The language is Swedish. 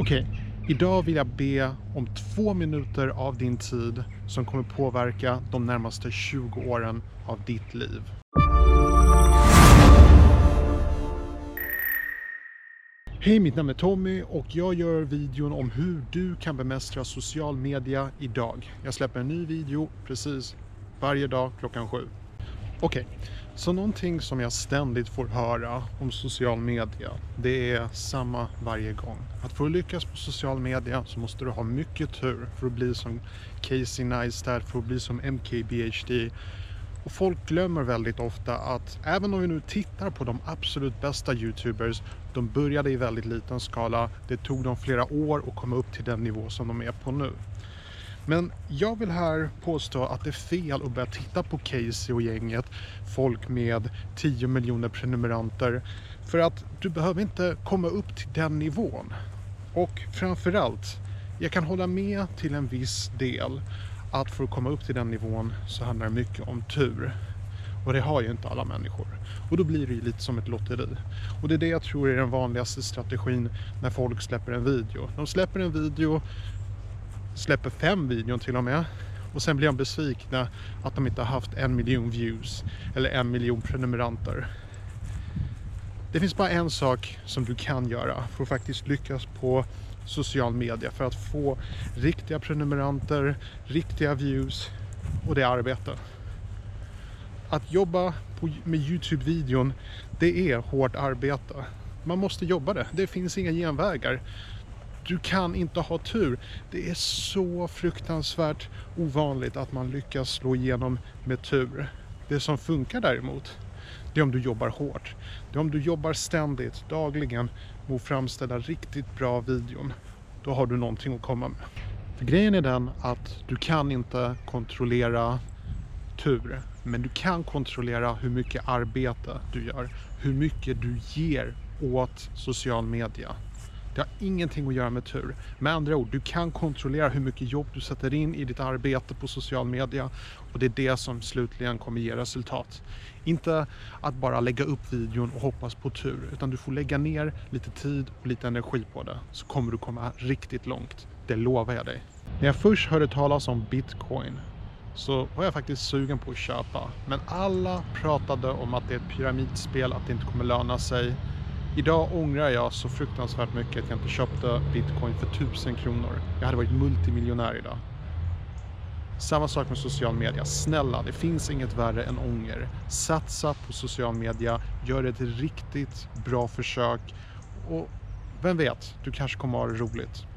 Okej, idag vill jag be om två minuter av din tid som kommer påverka de närmaste 20 åren av ditt liv. Hej, mitt namn är Tommy och jag gör videon om hur du kan bemästra social media idag. Jag släpper en ny video precis varje dag klockan sju. Okej, så någonting som jag ständigt får höra om social media, det är samma varje gång. Att för att lyckas på social media så måste du ha mycket tur för att bli som Casey Neistat, för att bli som MKBHD. Och folk glömmer väldigt ofta att även om vi nu tittar på de absolut bästa YouTubers, de började i väldigt liten skala. Det tog dem flera år att komma upp till den nivå som de är på nu. Men jag vill här påstå att det är fel att börja titta på Casey och gänget, folk med 10 miljoner prenumeranter, för att du behöver inte komma upp till den nivån. Och framförallt, jag kan hålla med till en viss del att för att komma upp till den nivån så handlar det mycket om tur. Och det har ju inte alla människor. Och då blir det ju lite som ett lotteri. Och det är det jag tror är den vanligaste strategin när folk släpper en video. De släpper en video släpper fem videon till och med och sen blir de besvikna att de inte har haft en miljon views eller en miljon prenumeranter. Det finns bara en sak som du kan göra för att faktiskt lyckas på social media för att få riktiga prenumeranter, riktiga views och det är arbete. Att jobba på, med Youtube-videon, det är hårt arbete. Man måste jobba det. Det finns inga genvägar. Du kan inte ha tur. Det är så fruktansvärt ovanligt att man lyckas slå igenom med tur. Det som funkar däremot, det är om du jobbar hårt. Det är om du jobbar ständigt, dagligen, med att framställa riktigt bra videon. Då har du någonting att komma med. För grejen är den att du kan inte kontrollera tur. Men du kan kontrollera hur mycket arbete du gör. Hur mycket du ger åt social media. Det har ingenting att göra med tur. Med andra ord, du kan kontrollera hur mycket jobb du sätter in i ditt arbete på social media och det är det som slutligen kommer ge resultat. Inte att bara lägga upp videon och hoppas på tur, utan du får lägga ner lite tid och lite energi på det så kommer du komma riktigt långt. Det lovar jag dig. När jag först hörde talas om bitcoin så var jag faktiskt sugen på att köpa. Men alla pratade om att det är ett pyramidspel, att det inte kommer löna sig. Idag ångrar jag så fruktansvärt mycket att jag inte köpte bitcoin för 1000 kronor. Jag hade varit multimiljonär idag. Samma sak med social media. Snälla, det finns inget värre än ånger. Satsa på social media, gör ett riktigt bra försök och vem vet, du kanske kommer ha det roligt.